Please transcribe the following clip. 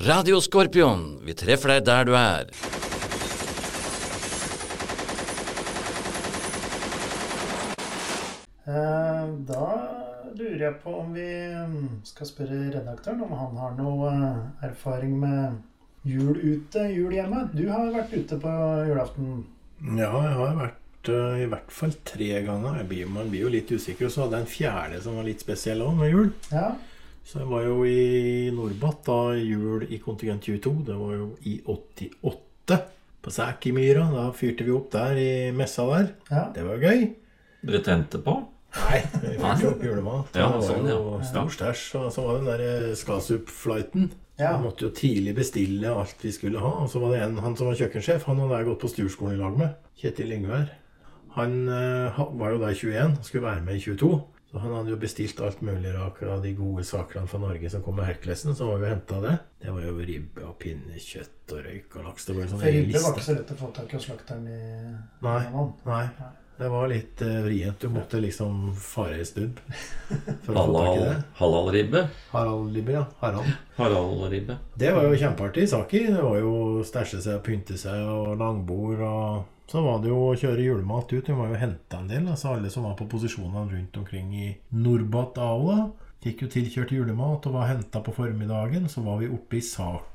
Radio Skorpion, vi treffer deg der du er. Eh, Da lurer jeg på om vi mm, skal spørre redaktøren om han har noe eh, erfaring med jul ute, jul hjemme. Du har vært ute på julaften. Ja, jeg har vært eh, i hvert fall tre ganger. Jeg blir, man blir jo litt usikker. Og så hadde jeg en fjerde som var litt spesiell òg, med jul. Ja. Så jeg var jo i Norbat da jul i kontingent 22. Det var jo i 88. På Sæk i Myra. Da fyrte vi opp der i messa der. ja. Det var gøy. Dere tente på? Nei, vi fyrte opp julemat. Ja, det var sånn, jo ja. stor stæsj. Og så var det den der Skasup-flighten. Ja. Vi måtte jo tidlig bestille alt vi skulle ha. Og så var det en, han som var kjøkkensjef, han hadde jeg gått på sturskolen i lag med. Kjetil Ingvær. Han uh, var jo i 21 og skulle være med i 22. Så han hadde jo bestilt alt mulig av de gode sakene fra Norge som kom med Herkulesen. Så var vi henta det. Det var jo ribbe og pinnekjøtt og røyk og laks. Det var jo sånn For ribbe var ikke så lett å få tak i hos slakteren i Nei. Nordland. Nei. Det var litt eh, vrient. Du måtte liksom fare i stubb for å få tak i det. halalribbe? Haraldribbe, ja. Harald. Harald-ribbe. Det var jo kjempeartig sak i. Det var jo å stæsje seg og pynte seg og langbord og Så var det jo å kjøre julemat ut. Vi må jo hente en del. Altså alle som var på posisjonene rundt omkring i Norbat Aula. Fikk jo tilkjørt julemat og var henta på formiddagen. Så var vi oppe i Saki